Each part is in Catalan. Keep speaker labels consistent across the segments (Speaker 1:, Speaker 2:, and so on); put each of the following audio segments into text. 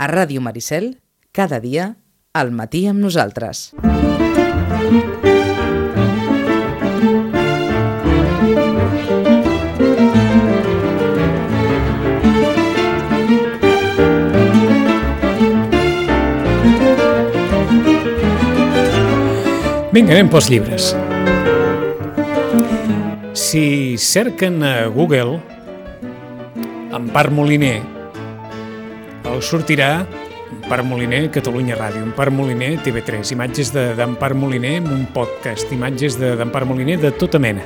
Speaker 1: A Ràdio Maricel, cada dia, al matí amb nosaltres.
Speaker 2: Vinga, anem pels llibres. Si cerquen a Google Empar Moliner, els sortirà Empar Moliner, Catalunya Ràdio, Empar Moliner, TV3, imatges d'Empar de, Moliner amb un podcast, imatges d'Empar de, Moliner de tota mena.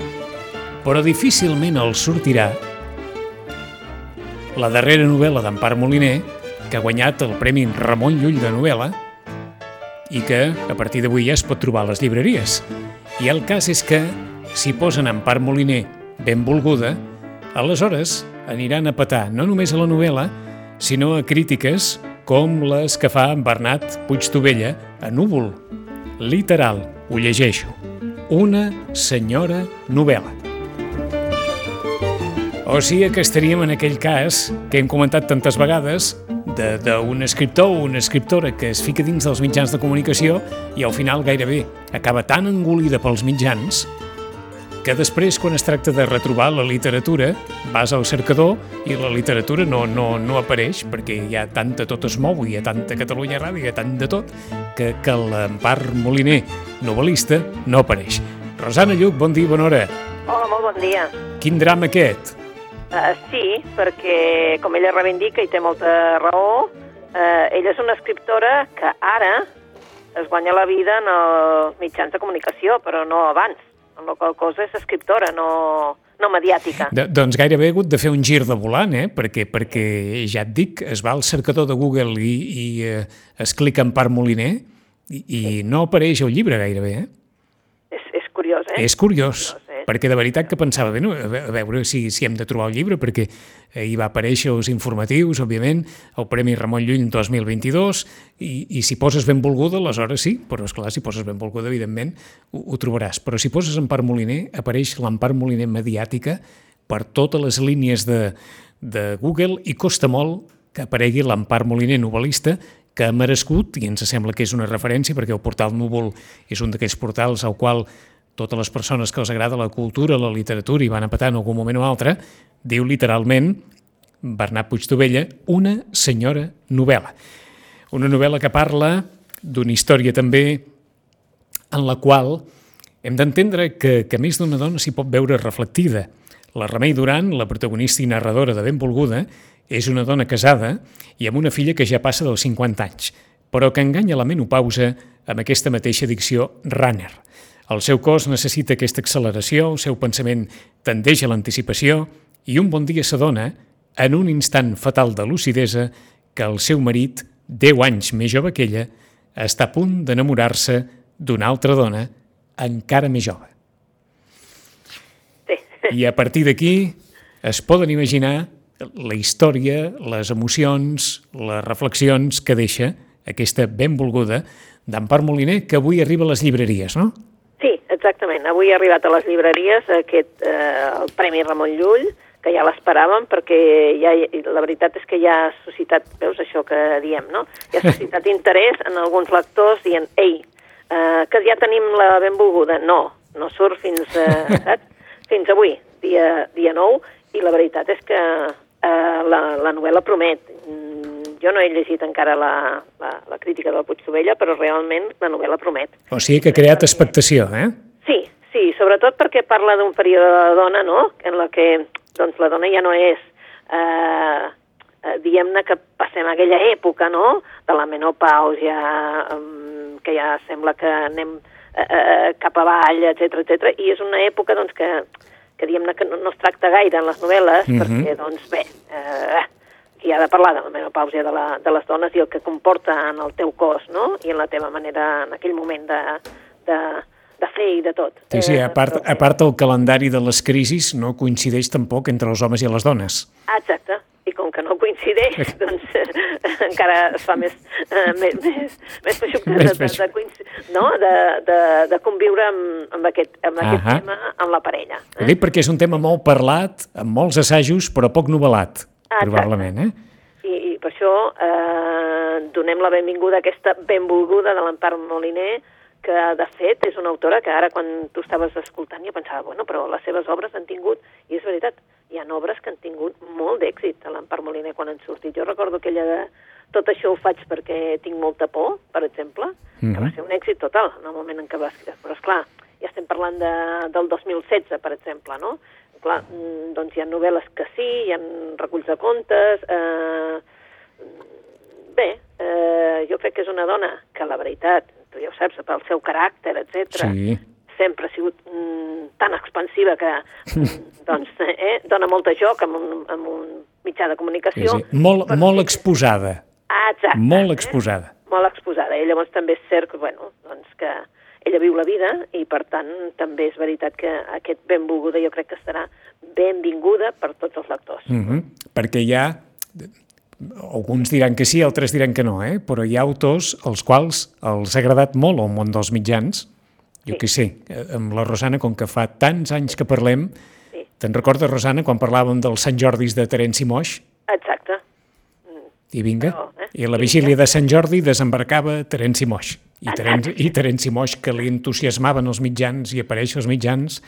Speaker 2: Però difícilment els sortirà la darrera novel·la d'Empar Moliner, que ha guanyat el Premi Ramon Llull de novel·la, i que a partir d'avui ja es pot trobar a les llibreries. I el cas és que, si posen en part Moliner benvolguda, aleshores aniran a petar no només a la novel·la, sinó a crítiques com les que fa en Bernat Puigtovella a Núvol. Literal, ho llegeixo. Una senyora novel·la. O sigui que estaríem en aquell cas que hem comentat tantes vegades d'un escriptor o una escriptora que es fica dins dels mitjans de comunicació i al final gairebé acaba tan engolida pels mitjans que després, quan es tracta de retrobar la literatura, vas al cercador i la literatura no, no, no apareix perquè hi ha tanta tot es mou, hi ha tanta Catalunya Ràdio, hi ha tant de tot, que, que l'Empar Moliner, novel·lista, no apareix. Rosana Lluc, bon dia, bona hora.
Speaker 3: Hola, molt bon dia.
Speaker 2: Quin drama aquest?
Speaker 3: Uh, sí, perquè, com ella reivindica i té molta raó, uh, ella és una escriptora que ara es guanya la vida en els mitjans de comunicació, però no abans. En la qual cosa és escriptora, no, no mediàtica.
Speaker 2: De, doncs gairebé he hagut de fer un gir de volant, eh? perquè, perquè ja et dic, es va al cercador de Google i, i eh, es clica en part Moliner i, i sí. no apareix el llibre gairebé. Eh?
Speaker 3: És, és curiós, eh?
Speaker 2: És curiós. curiós perquè de veritat que pensava, bé, no, a veure si, si hem de trobar el llibre, perquè eh, hi va aparèixer els informatius, òbviament, el Premi Ramon Llull 2022, i, i si poses benvolguda, aleshores sí, però és clar, si poses benvolguda, evidentment, ho, ho trobaràs. Però si poses Empar Moliner, apareix l'Empar Moliner mediàtica per totes les línies de, de Google i costa molt que aparegui l'Empar Moliner novel·lista que ha merescut, i ens sembla que és una referència, perquè el portal Núvol és un d'aquells portals al qual totes les persones que els agrada la cultura, la literatura i van a petar en algun moment o altre, diu literalment Bernat Puigtovella, una senyora novel·la. Una novel·la que parla d'una història també en la qual hem d'entendre que, que més d'una dona s'hi pot veure reflectida. La Remei Duran, la protagonista i narradora de Benvolguda, és una dona casada i amb una filla que ja passa dels 50 anys, però que enganya la menopausa amb aquesta mateixa dicció runner. El seu cos necessita aquesta acceleració, el seu pensament tendeix a l'anticipació i un bon dia s'adona, en un instant fatal de lucidesa, que el seu marit, 10 anys més jove que ella, està a punt d'enamorar-se d'una altra dona encara més jove.
Speaker 3: Sí.
Speaker 2: I a partir d'aquí es poden imaginar la història, les emocions, les reflexions que deixa aquesta benvolguda d'Empar Moliner, que avui arriba a les llibreries, no?
Speaker 3: Exactament. Avui ha arribat a les llibreries aquest, eh, el Premi Ramon Llull, que ja l'esperàvem perquè ja, la veritat és que ja ha suscitat, veus això que diem, no? Ja ha suscitat interès en alguns lectors dient, ei, eh, que ja tenim la benvolguda. No, no surt fins, eh, saps? fins avui, dia, dia 9, i la veritat és que eh, la, la novel·la promet. Jo no he llegit encara la, la, la crítica del Puigtovella, però realment la novel·la promet.
Speaker 2: O sigui que ha creat expectació, eh?
Speaker 3: Sí, sí, sobretot perquè parla d'un període de dona, no?, en la que doncs, la dona ja no és, eh, eh, diguem-ne que passem aquella època, no?, de la menopàusia, eh, que ja sembla que anem eh, eh, cap avall, etc etc. i és una època, doncs, que, que diguem-ne que no, no es tracta gaire en les novel·les, mm -hmm. perquè, doncs, bé, eh, i ha de parlar de la menopàusia de, la, de les dones i el que comporta en el teu cos, no? I en la teva manera, en aquell moment de, de, i de tot.
Speaker 2: Sí, sí, a eh, part, a part el calendari de les crisis no coincideix tampoc entre els homes i les dones.
Speaker 3: Exacte, i com que no coincideix, doncs eh, encara es fa més, eh, més, més, més feixuc de, de, de, no? de, de, de conviure amb, amb aquest, amb aquest tema amb la parella.
Speaker 2: Eh? Ho dic perquè és un tema molt parlat, amb molts assajos, però poc novel·lat. Exacte. probablement, eh?
Speaker 3: I, per això eh, donem la benvinguda a aquesta benvolguda de l'Empar Moliner, que de fet és una autora que ara quan tu estaves escoltant jo pensava, bueno, però les seves obres han tingut, i és veritat, hi ha obres que han tingut molt d'èxit a l'Empar Moliner quan han sortit. Jo recordo aquella de tot això ho faig perquè tinc molta por, per exemple, mm -hmm. que va ser un èxit total en el moment en què va escriure. Però, és clar, ja estem parlant de, del 2016, per exemple, no? Clar, mm, doncs hi ha novel·les que sí, hi ha reculls de contes... Eh, bé, eh, jo crec que és una dona que, la veritat, tu ja ho saps, pel seu caràcter, etc.
Speaker 2: Sí.
Speaker 3: sempre ha sigut mm, tan expansiva que doncs, eh, dona molt de joc amb un, amb un mitjà de comunicació.
Speaker 2: Sí, sí. Molt,
Speaker 3: però
Speaker 2: molt exposada.
Speaker 3: Ah, exacte.
Speaker 2: Molt
Speaker 3: eh?
Speaker 2: exposada.
Speaker 3: Molt exposada. I llavors també és cert que, bueno, doncs que ella viu la vida i, per tant, també és veritat que aquest benvolguda jo crec que estarà benvinguda per tots els lectors.
Speaker 2: Mm -hmm. Perquè hi ha... Alguns diran que sí, altres diran que no, eh? però hi ha autors als quals els ha agradat molt el món dels mitjans. Jo
Speaker 3: Sí.
Speaker 2: què sé, eh, amb la Rosana, com que fa tants anys que parlem,
Speaker 3: Sí.
Speaker 2: te'n recordes, Rosana, quan parlàvem dels Sant Jordis de Terenci Moix?
Speaker 3: Exacte.
Speaker 2: I vinga,
Speaker 3: Però, eh?
Speaker 2: i la vigília de Sant Jordi desembarcava Terenci Moix. I. Terenci, i Terenci Moix, que li entusiasmaven els mitjans i aparèixer als mitjans,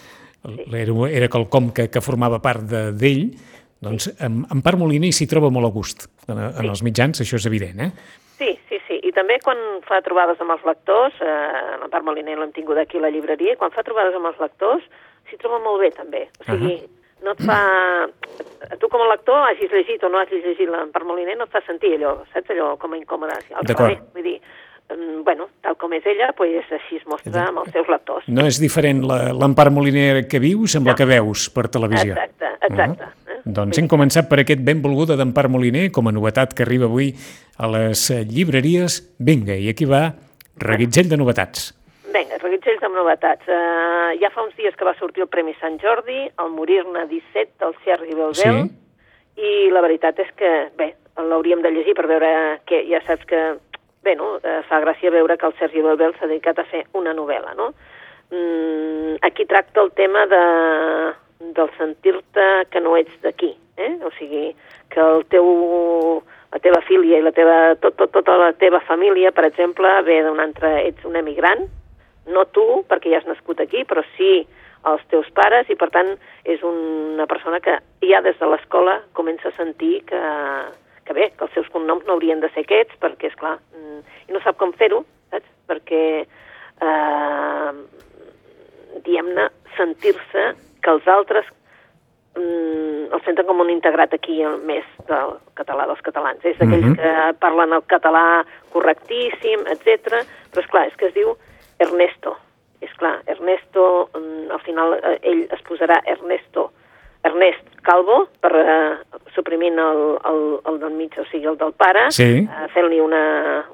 Speaker 2: era, era quelcom que, que formava part de- d'ell, doncs en, en part Moliner s'hi troba molt a gust. En, en
Speaker 3: Sí.
Speaker 2: els mitjans això és evident, eh?
Speaker 3: Sí, sí, sí. I també quan fa trobades amb els lectors, eh, la part Moliner l'hem tingut aquí a la llibreria, quan fa trobades amb els lectors s'hi troba molt bé també. O sigui, no et fa... Tu com a lector, hagis llegit o no hagis llegit la part Moliner, no et fa sentir allò, saps allò com a incòmode.
Speaker 2: D'acord.
Speaker 3: vull dir, mm, bueno, tal com és ella, pues, així es mostra amb els seus lectors.
Speaker 2: No és diferent la- l'Empar Moliner que vius amb la
Speaker 3: No.
Speaker 2: que veus per televisió.
Speaker 3: Exacte, exacte.
Speaker 2: Uh
Speaker 3: eh?
Speaker 2: Doncs hem començat per aquest benvolguda d'Empar Moliner, com a novetat que arriba avui a les llibreries. Vinga, i aquí va reguitzell de novetats.
Speaker 3: Vinga, reguitzells amb novetats. Uh, ja fa uns dies que va sortir el Premi Sant Jordi, el Morir-ne 17 del Sergi Belbel,
Speaker 2: Sí.
Speaker 3: i la veritat és que, bé, l'hauríem de llegir per veure que ja saps que, bé, no, eh, fa gràcia veure que el Sergi Belbel s'ha dedicat a fer una novel·la, no? Mm, aquí tracta el tema de, del sentir-te que no ets d'aquí, eh? O sigui, que el teu, la teva filia i la teva, tot, tot, tota la teva família, per exemple, ve d'un altre, ets un emigrant, no tu, perquè ja has nascut aquí, però sí els teus pares, i per tant és una persona que ja des de l'escola comença a sentir que, que bé, que els seus cognoms no haurien de ser aquests, perquè, és clar, i no sap com fer-ho, saps? Perquè, eh, diguem-ne, sentir-se que els altres mm, el senten com un integrat aquí el més del català dels catalans. És d'aquells
Speaker 2: Mhm.
Speaker 3: que parlen el català correctíssim, etc. Però és clar, és que es diu Ernesto. És clar, Ernesto, mm, al final eh, ell es posarà Ernesto, Ernest Calvo, per eh, suprimint el, el, el del mig, o sigui, el del pare,
Speaker 2: Sí.
Speaker 3: eh, fent-li una,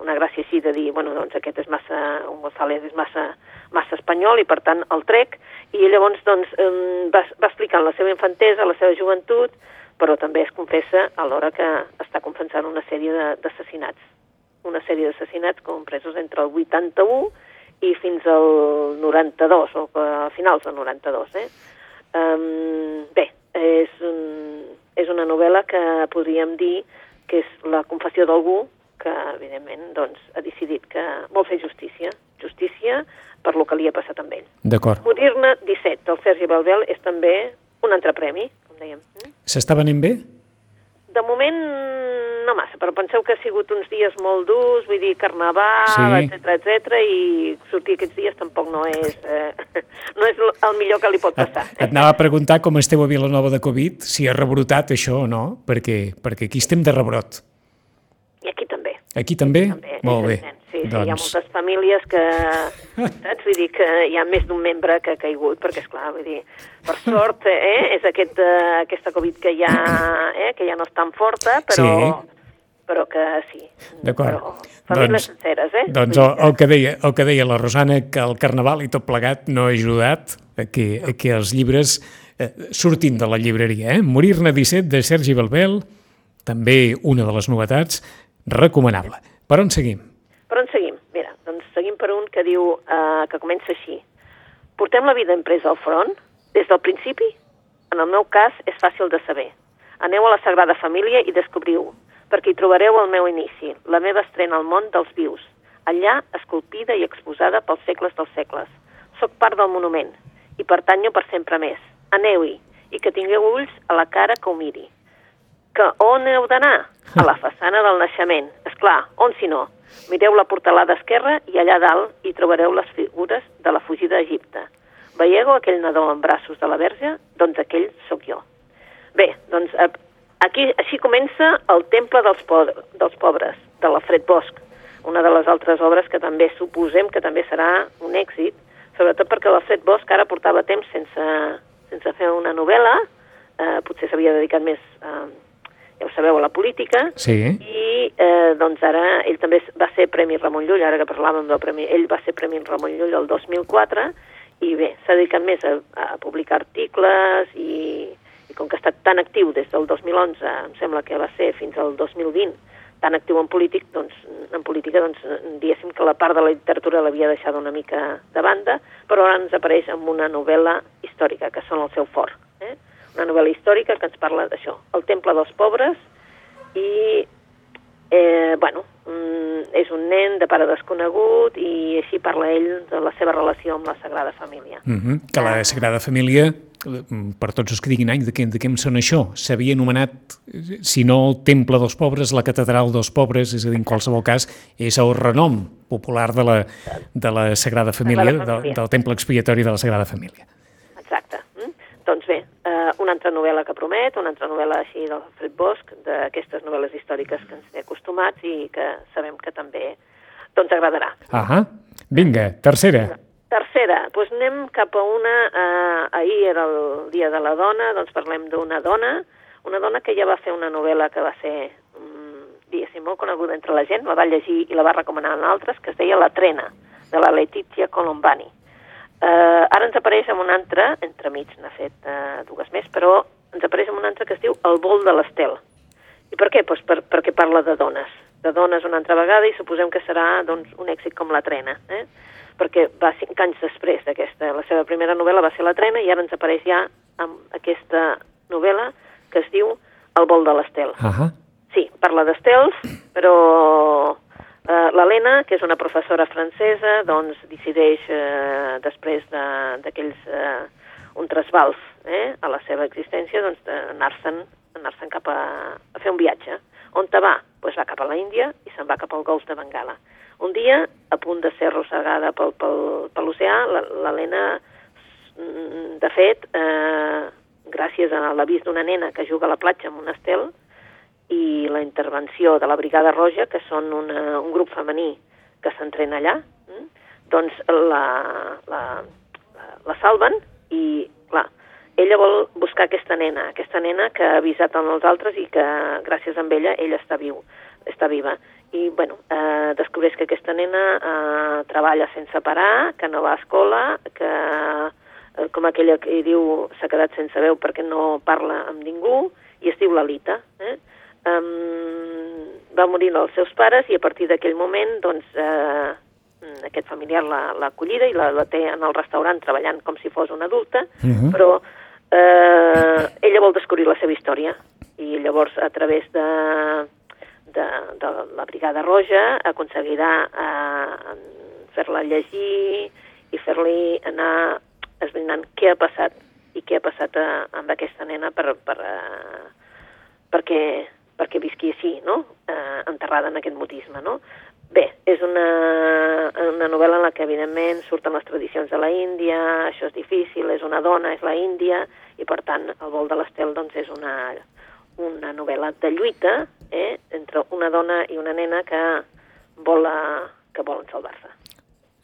Speaker 3: una gràcia així de dir, bueno, doncs aquest és massa, un González és massa, massa espanyol i per tant el trec, i llavors doncs em, va, va explicant la seva infantesa, la seva joventut, però també es confessa alhora que està confessant una sèrie d'assassinats. Una sèrie d'assassinats compresos entre el 81 i fins al 92, o a finals del 92, eh? Um, bé, és, un, és una novel·la que podríem dir que és la confessió d'algú que, evidentment, doncs, ha decidit que vol fer justícia. Justícia per lo que li ha passat amb ell.
Speaker 2: D'acord.
Speaker 3: Morir-ne 17, del Sergi Belbel, és també un altre premi, com dèiem.
Speaker 2: S'està venent bé?
Speaker 3: De moment, no massa, però penseu que ha sigut uns dies molt durs, vull dir, carnaval,
Speaker 2: Sí.
Speaker 3: etc etc i sortir aquests dies tampoc no és, eh, no és el millor que li pot
Speaker 2: Et,
Speaker 3: passar.
Speaker 2: et anava a preguntar com esteu a Vilanova de Covid, si ha rebrotat això o no, perquè, perquè aquí estem de rebrot.
Speaker 3: I aquí també.
Speaker 2: Aquí també?
Speaker 3: també
Speaker 2: Molt bé.
Speaker 3: Sí, sí,
Speaker 2: doncs,
Speaker 3: hi ha moltes famílies que, saps? Vull dir que hi ha més d'un membre que ha caigut, perquè, és clar, vull dir, per sort, eh, és aquest, eh, aquesta Covid que ja, eh, que ja no és tan forta, però,
Speaker 2: Sí.
Speaker 3: però que sí.
Speaker 2: D'acord.
Speaker 3: Famílies
Speaker 2: Doncs-
Speaker 3: senceres, eh?
Speaker 2: Doncs el, el, que deia, el que deia la Rosana, que el Carnaval i tot plegat no ha ajudat a que, a que els llibres eh, surtin de la llibreria. Eh? Morir-ne 17, de Sergi Belbel, també una de les novetats, recomanable. Per on seguim?
Speaker 3: Per on seguim? Mira, doncs seguim per un que diu, eh, que comença així. Portem la vida impresa al front, des del principi? En el meu cas és fàcil de saber. Aneu a la Sagrada Família i descobriu. perquè hi trobareu el meu inici, la meva estrena al món dels vius, allà esculpida i exposada pels segles dels segles. Soc part del monument i pertanyo per sempre més. Aneu-hi i que tingueu ulls a la cara que ho miri. Que on heu d'anar? A la façana del naixement. És clar, on si no? Mireu la portalada esquerra i allà dalt hi trobareu les figures de la fugida a Egipte. Veieu aquell nadó en braços de la verge? Doncs aquell sóc jo. Bé, doncs eh, aquí així comença el Temple dels, po dels Pobres, de l'Alfred Bosch, una de les altres obres que també suposem que també serà un èxit, sobretot perquè l'Alfred Bosch ara portava temps sense, sense fer una novel·la, eh, potser s'havia dedicat més, eh, ja ho sabeu, a la política,
Speaker 2: Sí.
Speaker 3: i eh, doncs ara ell també va ser Premi Ramon Llull, ara que parlàvem del Premi, ell va ser Premi Ramon Llull el 2004, i bé, s'ha dedicat més a, a publicar articles i, i com que ha estat tan actiu des del 2011, em sembla que va ser fins al 2020, tan actiu en polític, doncs, en política, doncs, diguéssim que la part de la literatura l'havia deixat una mica de banda, però ara ens apareix amb una novel·la històrica, que són el seu fort. Una novel·la històrica que ens parla d'això, el temple dels pobres, i, eh, bueno, mm, és un nen de pare desconegut i així parla ell de la seva relació amb la Sagrada Família.
Speaker 2: Mm -hmm. Que la Sagrada Família, per tots els que diguin, ai, de què, de què em sona això? S'havia anomenat, si no el Temple dels Pobres, la Catedral dels Pobres, és a dir, en qualsevol cas, és el renom popular de la, de la Sagrada Família,
Speaker 3: Sagrada
Speaker 2: del,
Speaker 3: Família.
Speaker 2: del Temple Expiatori de la Sagrada Família.
Speaker 3: Exacte. Eh, una altra novel·la que promet, una altra novel·la així del Fred Bosch, d'aquestes novel·les històriques que ens té acostumats i que sabem que també doncs agradarà.
Speaker 2: Ahà, vinga, tercera.
Speaker 3: Tercera, doncs anem cap a una... Eh, ahir era el Dia de la Dona, doncs parlem d'una dona, una dona que ja va fer una novel·la que va ser, mm, diguéssim, molt coneguda entre la gent, la va llegir i la va recomanar a altres, que es deia La Trena, de la Letizia Colombani. Eh, ara ens apareix amb un altre, entremig n'ha fet eh, dues més, però ens apareix amb un altre que es diu El vol de l'Estel. I per què? Pues per, perquè parla de dones. De dones una altra vegada i suposem que serà doncs, un èxit com La Trena. Eh? Perquè va cinc anys després d'aquesta. La seva primera novel·la va ser La Trena i ara ens apareix ja amb aquesta novel·la que es diu El vol de l'Estel.
Speaker 2: Ahà,
Speaker 3: Sí, parla d'estels, però l'Helena, que és una professora francesa, doncs decideix, eh, després de- d'aquells eh, un trasbals eh, a la seva existència, doncs d'anar-se'n anar cap a, a fer un viatge. On te va? Pues va cap a la Índia i se'n va cap al golf de Bengala. Un dia, a punt de ser arrossegada pel, pel, per l'oceà, l'Helena, mm, de fet, eh, gràcies a l'avís d'una nena que juga a la platja amb un estel, i la intervenció de la Brigada Roja, que són una, un grup femení que s'entrena allà, mm? doncs la, la, la, la salven i, clar, ella vol buscar aquesta nena, aquesta nena que ha avisat amb els altres i que gràcies a ella ella està viu, està viva. I, bueno, eh, descobreix que aquesta nena eh, treballa sense parar, que no va a escola, que, eh, com aquella que diu, s'ha quedat sense veu perquè no parla amb ningú, i es diu Lalita. Eh? Um, va morir els seus pares i a partir d'aquell moment doncs, eh, aquest familiar l'ha acollida i la, la té en el restaurant treballant com si fos una adulta,
Speaker 2: Mhm.
Speaker 3: però eh, ella vol descobrir la seva història i llavors a través de, de, de la Brigada Roja aconseguirà eh, fer-la llegir i fer-li anar esbrinant què ha passat i què ha passat eh, amb aquesta nena per, per, eh, perquè, perquè visqui així, no? eh, enterrada en aquest mutisme. No? Bé, és una, una novel·la en la que, evidentment, surten les tradicions de la Índia, això és difícil, és una dona, és la Índia, i, per tant, el vol de l'estel doncs, és una, una novel·la de lluita eh, entre una dona i una nena que, vola, que volen salvar-se.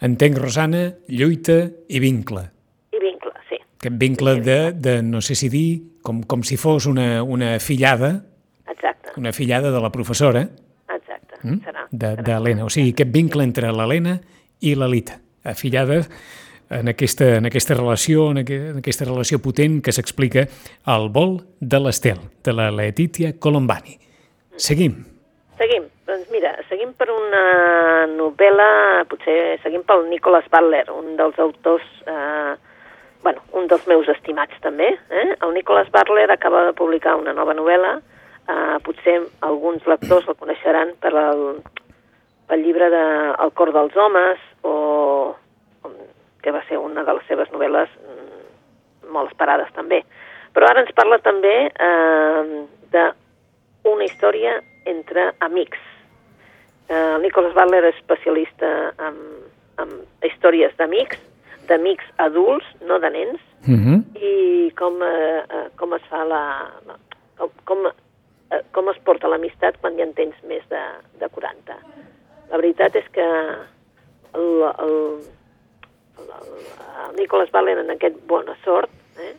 Speaker 2: entenc, Rosana, lluita i vincle.
Speaker 3: I vincle, sí.
Speaker 2: Aquest vincle de, de no sé si dir, com, com si fos una, una fillada, una fillada de la professora,
Speaker 3: exacte.
Speaker 2: mm?
Speaker 3: Serà.
Speaker 2: l'Helena. O sigui, aquest vincle entre l'Helena i l'Elita, afillada en aquesta, en aquesta relació, en, aqu en aquesta relació potent que s'explica al vol de l'Estel, de la Letitia Colombani. Seguim.
Speaker 3: Seguim. Doncs mira, seguim per una novel·la, potser seguim pel Nicholas Butler, un dels autors, eh, bueno, un dels meus estimats també. Eh? El Nicholas Butler acaba de publicar una nova novel·la Uh, potser alguns lectors el coneixeran per el, pel llibre de El cor dels homes, o, que va ser una de les seves novel·les mm, molt esperades també. Però ara ens parla també eh, d'una història entre amics. Eh, Nicholas Butler és especialista en, en històries d'amics, d'amics adults, no de nens,
Speaker 2: Uh -huh.
Speaker 3: i com, eh, eh, com es fa la... la com, com, eh, com es porta l'amistat quan ja en tens més de, de 40. La veritat és que el, el, el, el Nicolas Valen en aquest Bona Sort, eh,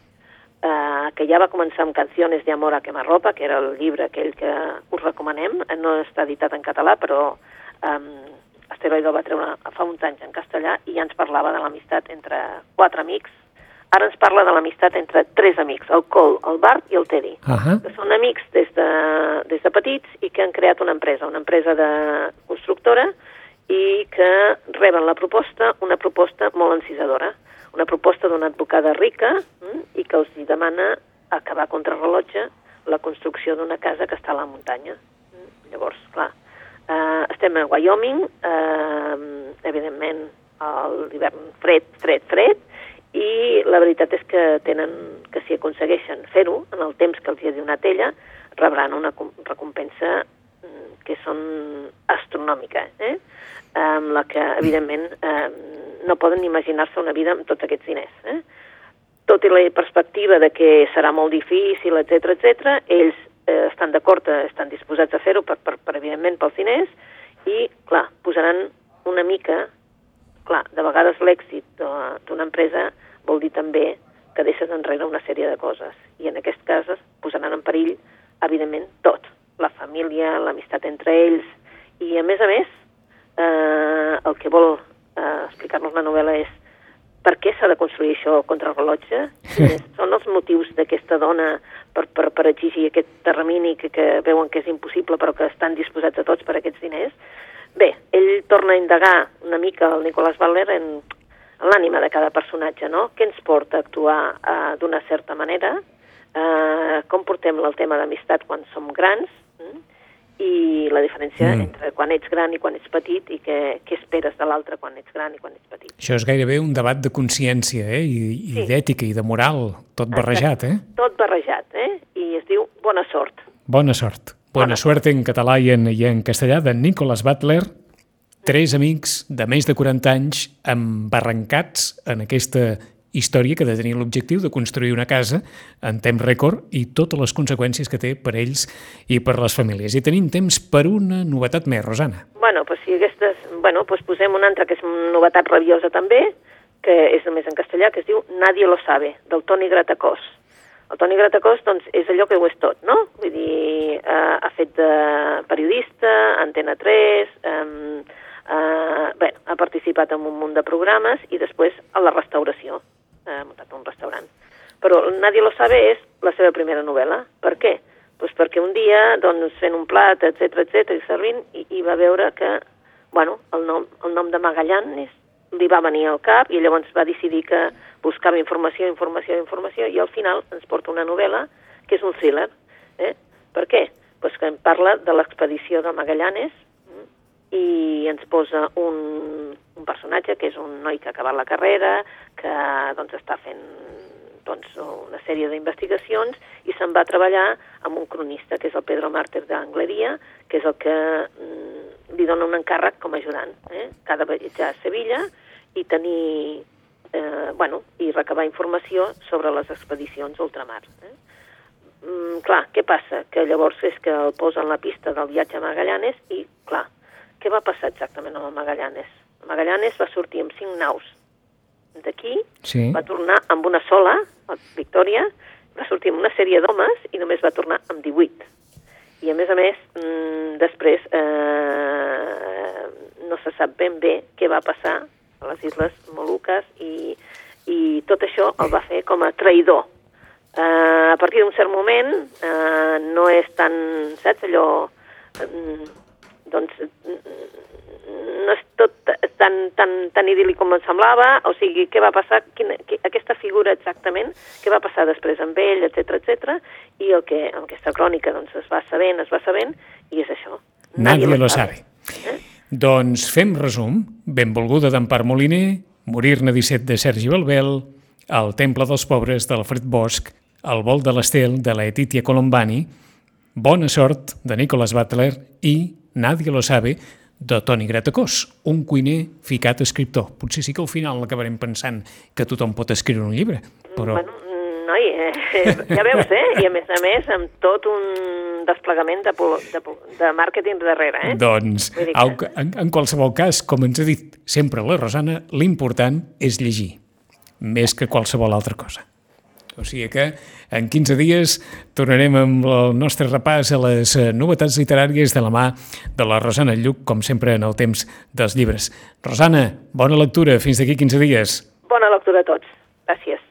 Speaker 3: eh, que ja va començar amb Canciones de amor a quemarropa, que era el llibre aquell que us recomanem, eh, no està editat en català, però eh, Asteroide el va treure fa uns anys en castellà i ja ens parlava de l'amistat entre quatre amics. Ara ens parla de l'amistat entre tres amics, el Cole, el Bart i el Teddy
Speaker 2: Uh -huh.
Speaker 3: que són amics des de, des de petits i que han creat una empresa, una empresa de constructora i que reben la proposta, una proposta molt encisadora, una proposta d'una advocada rica mm, i que els demana acabar contra rellotge la construcció d'una casa que està a la muntanya. Mm, Llavors, clar, eh, estem a Wyoming, eh, evidentment l'hivern fred, fred, fred, i la veritat és que tenen que si aconsegueixen fer-ho en el temps que els hi ha donat ella, rebran una com- recompensa mm, que són astronòmica, eh? amb la que, evidentment, eh, no poden imaginar-se una vida amb tots aquests diners. Eh? Tot i la perspectiva de que serà molt difícil, etc etc, ells eh, estan d'acord, eh, estan disposats a fer-ho, per, per, per, evidentment, pels diners, i, clar, posaran una mica clar, de vegades l'èxit d'una empresa vol dir també que deixes enrere una sèrie de coses. I en aquest cas es posaran en perill, evidentment, tot. La família, l'amistat entre ells. I, a més a més, eh, el que vol eh, explicar-nos la novel·la és per què s'ha de construir això contra el rellotge? Quins són els motius d'aquesta dona per, per, per exigir aquest termini que, que veuen que és impossible però que estan disposats a tots per aquests diners? Bé, ell torna a indagar una mica el Nicolás Butler en, en l'ànima de cada personatge, no? Què ens porta a actuar eh, d'una certa manera? Eh, com portem el tema d'amistat quan som grans? Mm? I la diferència
Speaker 2: Mm.
Speaker 3: mm. entre quan ets gran i quan ets petit i què, què esperes de l'altre quan ets gran i quan ets petit.
Speaker 2: Això és gairebé un debat de consciència, eh? I, i
Speaker 3: Sí.
Speaker 2: d'ètica i de moral, tot barrejat, eh?
Speaker 3: Tot barrejat, eh? I es diu Bona sort.
Speaker 2: Bona sort. Bona suerte en català i en, i en castellà de Nicholas Butler, tres amics de més de 40 anys embarrancats en aquesta història que ha de tenir l'objectiu de construir una casa en temps rècord i totes les conseqüències que té per ells i per les famílies. I tenim temps per una novetat més, Rosana.
Speaker 3: Bueno, pues si aquestes... Bueno, pues posem una altra que és una novetat rabiosa també, que és només en castellà, que es diu Nadie lo sabe, del Toni Gratacós. El Toni Gratacós, doncs, és allò que ho és tot, no? Vull dir, eh, ha fet de periodista, Antena 3, eh, eh, bé, ha participat en un munt de programes i després a la restauració, eh, ha muntat un restaurant. Però Nadie lo sabe és la seva primera novel·la. Per què? Pues perquè un dia, doncs, fent un plat, etc etc i servint, i va veure que, bueno, el nom, el nom de Magallanes li va venir al cap i llavors va decidir que buscava informació, informació, informació i al final ens porta una novel·la que és un thriller. Eh? Per què? Pues que em parla de l'expedició de Magallanes mm, i ens posa un, un personatge que és un noi que ha acabat la carrera, que doncs, està fent doncs, una sèrie d'investigacions i se'n va treballar amb un cronista, que és el Pedro Mártir d'Angleria, que és el que mm, li dona un encàrrec com a ajudant. Eh? Cada viatjar a Sevilla i tenir, eh, bueno, i recabar informació sobre les expedicions ultramar. Eh? Mm, clar, què passa? Que llavors és que el posen la pista del viatge a Magallanes i, clar, què va passar exactament amb el Magallanes? Magallanes va sortir amb cinc naus d'aquí,
Speaker 2: Sí.
Speaker 3: va tornar amb una sola, la Victòria, va sortir amb una sèrie d'homes i només va tornar amb 18. I a més a més, mm, després eh, no se sap ben bé què va passar a les Isles Moluques i, i tot això el va fer com a traïdor. Eh, a partir d'un cert moment eh, no és tan, saps, allò... mm, doncs mm, no és tot tan, tan, tan idíl·lic com em semblava, o sigui, què va passar, quina, qui, aquesta figura exactament, què va passar després amb ell, etc etc. i el que, amb aquesta crònica doncs, es va sabent, es va sabent, i és això.
Speaker 2: Nadie lo sabe.
Speaker 3: Eh?
Speaker 2: Doncs fem resum. Benvolguda d'Empar Moliner, Morir-ne 17 de Sergi Balbel, El temple dels pobres d'Alfred Bosch, El vol de l'estel de la Etitia Colombani, Bona sort de Nicholas Butler i Nadie lo sabe de Toni Gratacós, un cuiner ficat escriptor. Potser sí que al final l'acabarem pensant que tothom pot escriure un llibre, però...
Speaker 3: Bueno, noi, eh, ja veus, eh? I a més a més amb tot un desplegament de, de, de màrqueting darrere, eh?
Speaker 2: Doncs,
Speaker 3: que-
Speaker 2: en, en qualsevol cas, com ens ha dit sempre la Rosana, l'important és llegir, més que qualsevol altra cosa. O sigui que en 15 dies tornarem amb el nostre repàs a les eh, novetats literàries de la mà de la Rosana Lluc, com sempre en el temps dels llibres. Rosana, bona lectura, fins d'aquí 15 dies.
Speaker 3: Bona lectura a tots. Gràcies.